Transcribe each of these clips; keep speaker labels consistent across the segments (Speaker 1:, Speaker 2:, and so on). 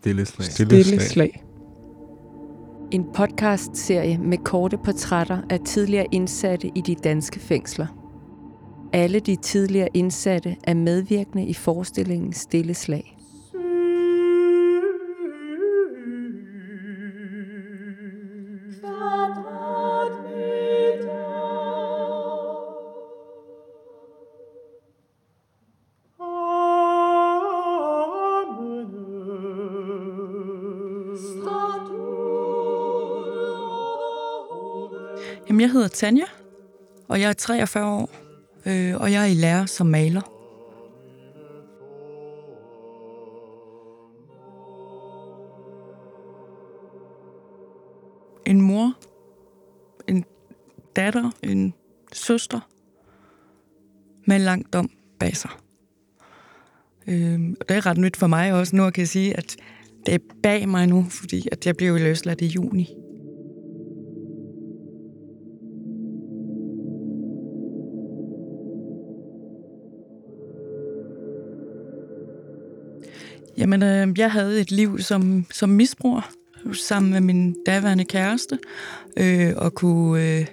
Speaker 1: Stille slag.
Speaker 2: Stille, Stille slag.
Speaker 3: En podcast-serie med korte portrætter af tidligere indsatte i de danske fængsler. Alle de tidligere indsatte er medvirkende i forestillingen Stille slag.
Speaker 4: Jamen, jeg hedder Tanja, og jeg er 43 år, øh, og jeg er i lære som maler. En mor, en datter, en søster med en lang dom bag sig. Øh, og det er ret nyt for mig også nu at kan sige, at det er bag mig nu, fordi at jeg blev løsladt i juni Jamen, øh, jeg havde et liv som, som misbruger sammen med min daværende kæreste, øh, og kunne øh,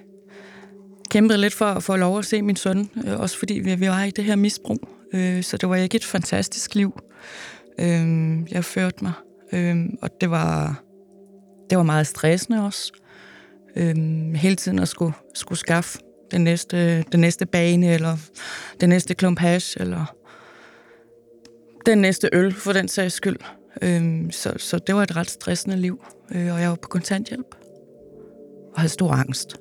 Speaker 4: kæmpe lidt for at få lov at se min søn, øh, også fordi vi, vi var i det her misbrug. Øh, så det var ikke et fantastisk liv, øh, jeg førte mig. Øh, og det var, det var meget stressende også. Øh, hele tiden at skulle, skulle skaffe den næste, den næste bane, eller den næste klump hash, eller den næste øl, for den sags skyld. Øhm, så, så det var et ret stressende liv, øh, og jeg var på kontanthjælp og havde stor angst.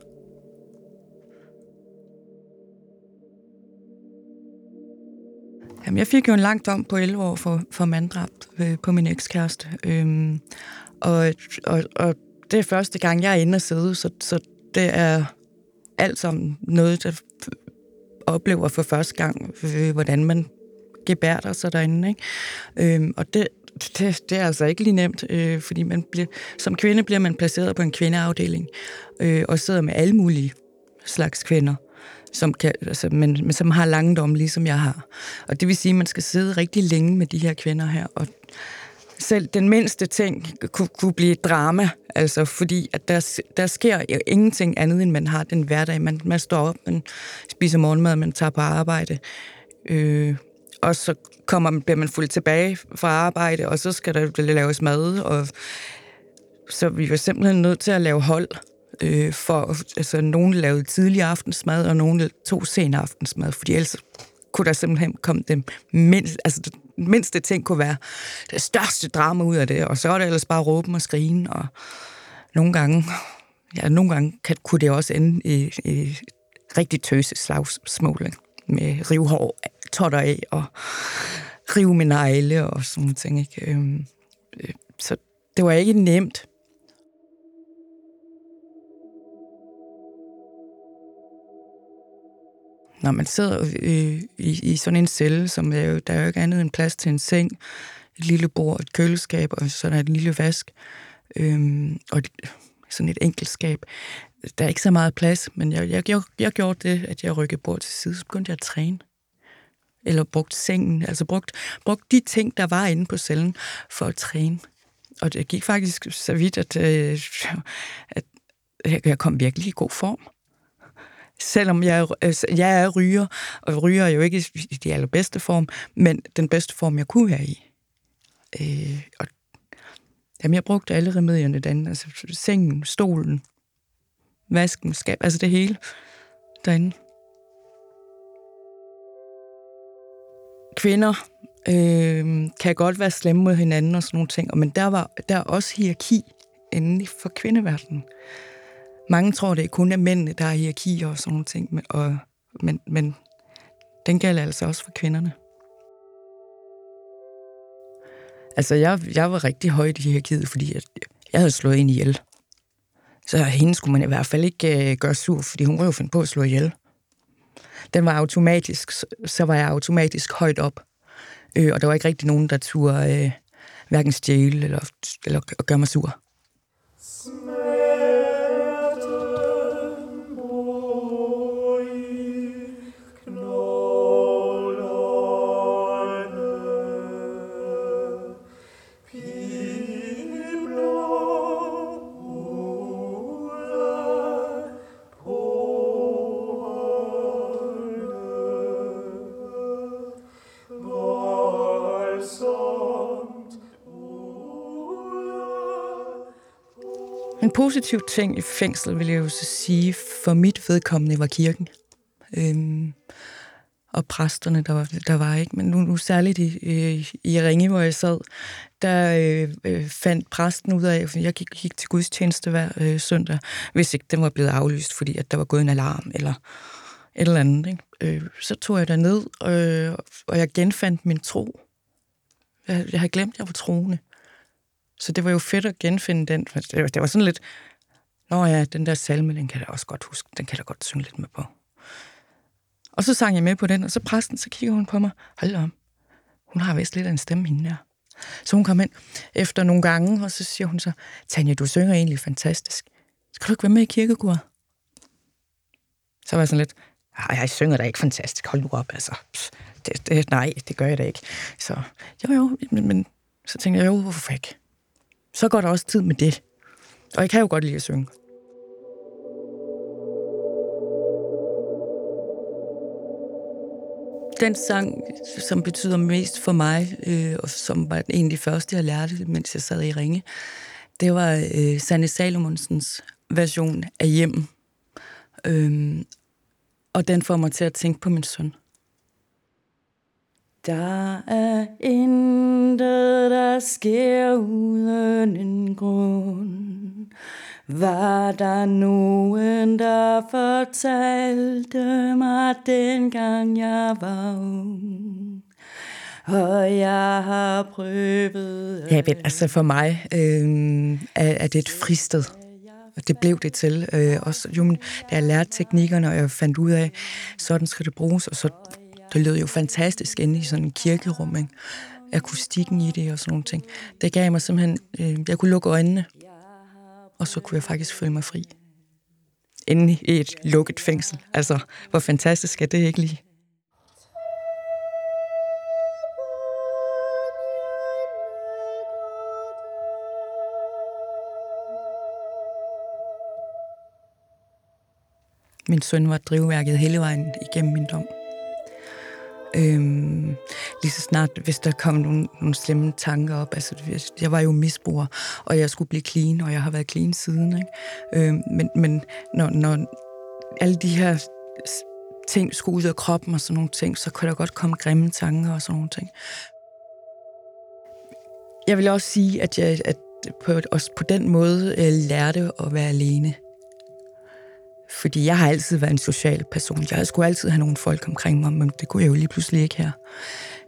Speaker 4: Jamen, jeg fik jo en lang dom på 11 år for, for manddrab øh, på min ekskæreste. Øhm, og, og, og det er første gang, jeg er inde og sidde, så, så det er alt sammen noget, der oplever for første gang, øh, hvordan man gebærder sig derinde. Ikke? Øhm, og det, det, det er altså ikke lige nemt, øh, fordi man bliver, som kvinde bliver man placeret på en kvindeafdeling øh, og sidder med alle mulige slags kvinder, som, kan, altså, men, men som har langdomme, ligesom jeg har. Og det vil sige, at man skal sidde rigtig længe med de her kvinder her, og selv den mindste ting kunne, kunne blive et drama, altså fordi at der, der sker ingenting andet, end man har den hverdag. Man, man står op, man spiser morgenmad, man tager på arbejde, øh, og så kommer, bliver man fuldt tilbage fra arbejde, og så skal der laves mad, og så vi var simpelthen nødt til at lave hold, øh, for altså, nogen lavede tidlig aftensmad, og nogen tog sen aftensmad, fordi ellers kunne der simpelthen komme det mindste, altså det mindste ting kunne være det største drama ud af det, og så er det ellers bare råben og skrigen, og nogle gange, ja, nogle gange kan, kunne det også ende i, i rigtig tøse slagsmål med rivhår totter af og rive min negle og sådan ting. Ikke? Øhm, øh, så det var ikke nemt. Når man sidder øh, i, i sådan en celle, som er jo, der er jo ikke andet end plads til en seng, et lille bord, et køleskab, og sådan er et lille vask, øh, og sådan et enkelt skab. Der er ikke så meget plads, men jeg, jeg, jeg, jeg gjorde det, at jeg rykkede bord til side, så begyndte jeg at træne eller brugt sengen, altså brugt, brugt de ting, der var inde på cellen for at træne. Og det gik faktisk så vidt, at, øh, at jeg kom virkelig i god form. Selvom jeg, altså, jeg er ryger, og ryger er jo ikke i de allerbedste form, men den bedste form, jeg kunne være i. Øh, og, jamen, jeg brugte alle remedierne den, altså sengen, stolen, vasken, skab, altså det hele derinde. Kvinder øh, kan godt være slemme mod hinanden og sådan nogle ting, men der, var, der er også hierarki inden for kvindeverdenen. Mange tror, det er kun er mændene, der er hierarki og sådan nogle ting, men, og, men, men den gælder altså også for kvinderne. Altså, jeg, jeg var rigtig højt i hierarkiet, fordi jeg, jeg havde slået ind ihjel. Så hende skulle man i hvert fald ikke øh, gøre sur, fordi hun kunne jo finde på at slå ihjel den var automatisk, så var jeg automatisk højt op. Øh, og der var ikke rigtig nogen, der turde øh, hverken stjæle eller, eller gøre mig sur. En positiv ting i fængsel, vil jeg jo så sige, for mit vedkommende var kirken. Øhm, og præsterne, der var, der var ikke. Men nu, nu særligt i, i, i Ringe, hvor jeg sad, der øh, øh fandt præsten ud af, at jeg gik, gik til gudstjeneste hver øh, søndag, hvis ikke den var blevet aflyst, fordi at der var gået en alarm eller et eller andet. Ikke? Øh, så tog jeg ned øh, og jeg genfandt min tro. Jeg, jeg havde glemt, at jeg var troende. Så det var jo fedt at genfinde den. Det var, det var sådan lidt, Nå ja, den der salme, den kan jeg også godt huske. Den kan jeg da godt synge lidt med på. Og så sang jeg med på den, og så præsten, så kigger hun på mig. Hold om. Hun har vist lidt af en stemme, hende der. Så hun kom ind efter nogle gange, og så siger hun så, Tanja, du synger egentlig fantastisk. Skal du ikke være med i kirkekoret? Så var jeg sådan lidt, ah, jeg synger da ikke fantastisk, hold nu op, altså. Det, det, nej, det gør jeg da ikke. Så jo, jo, men, men så tænkte jeg, jo, hvorfor ikke? Så går der også tid med det. Og jeg kan jo godt lide at synge. Den sang, som betyder mest for mig, øh, og som var en af de første, jeg lærte, mens jeg sad i Ringe, det var øh, Sanne Salomonsens version af Hjem. Øhm, og den får mig til at tænke på min søn. Der er intet, der sker uden en grund. Var der nogen, der fortalte mig, dengang jeg var ung? Og jeg har prøvet... Ja, men altså for mig øh, er, er det et fristed. Og det blev det til. Øh, også, jo, da jeg lærte teknikkerne, og jeg fandt ud af, sådan skal det bruges, og så det lød jo fantastisk inde i sådan en kirkerum, ikke? akustikken i det og sådan nogle ting. Det gav mig simpelthen, øh, jeg kunne lukke øjnene, og så kunne jeg faktisk føle mig fri. Inde i et lukket fængsel. Altså, hvor fantastisk er det ikke lige? Min søn var drivværket hele vejen igennem min dom. Øhm, lige så snart, hvis der kom nogle, nogle slemme tanker op, altså jeg var jo misbruger, og jeg skulle blive clean, og jeg har været clean siden, ikke? Øhm, men, men når, når alle de her ting skulle ud af kroppen og sådan nogle ting, så kunne der godt komme grimme tanker og sådan nogle ting. Jeg vil også sige, at jeg at på, også på den måde jeg lærte at være alene. Fordi jeg har altid været en social person. Jeg skulle altid have nogle folk omkring mig, men det kunne jeg jo lige pludselig ikke her.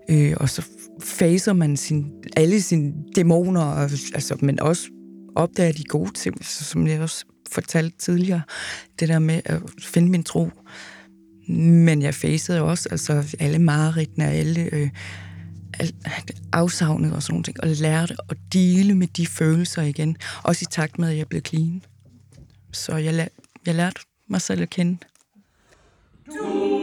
Speaker 4: Øh, og så faser man sin, alle sine dæmoner, og, altså, men også opdager de gode ting, som jeg også fortalte tidligere. Det der med at finde min tro. Men jeg facede også altså, alle mareridtene og alle øh, afsavnet og sådan nogle ting, og lærte at dele med de følelser igen. Også i takt med, at jeg blev clean. Så jeg, jeg lærte mig selv at kende. Du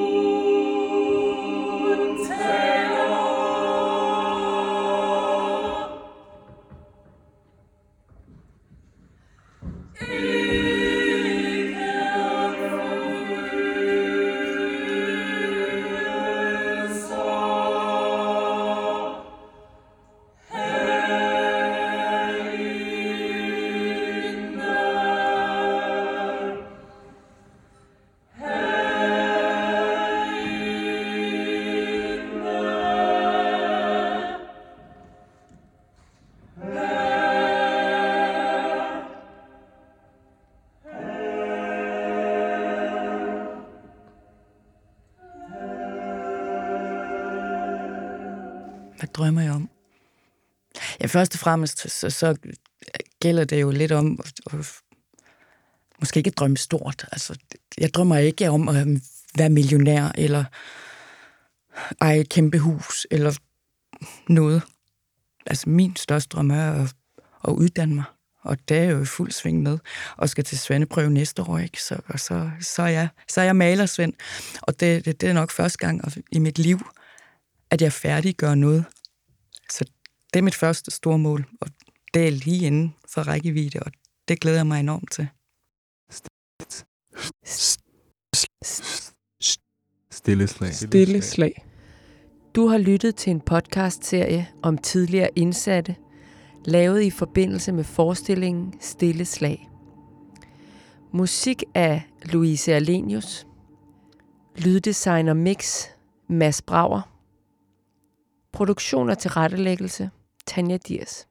Speaker 4: drømmer jeg om? Ja, først og fremmest, så, så gælder det jo lidt om at, at måske ikke drømme stort. Altså, jeg drømmer ikke om at øhm, være millionær, eller eje et kæmpe hus, eller noget. Altså, min største drøm er at, at uddanne mig. Og det er jo i fuld sving med, og skal til Svendeprøve næste år, ikke? Så, og så, så, er jeg, så er jeg malersvend. Og det, det, det er nok første gang i mit liv, at jeg færdiggør noget. Det er mit første store mål, og det er lige inden for rækkevidde, og det glæder jeg mig enormt til.
Speaker 1: Stille slag.
Speaker 3: Stille slag. Du har lyttet til en podcast-serie om tidligere indsatte, lavet i forbindelse med forestillingen Stille Slag. Musik af Louise Alenius. Lyddesigner mix Mads Brauer. Produktion og tilrettelæggelse Tanja Diers.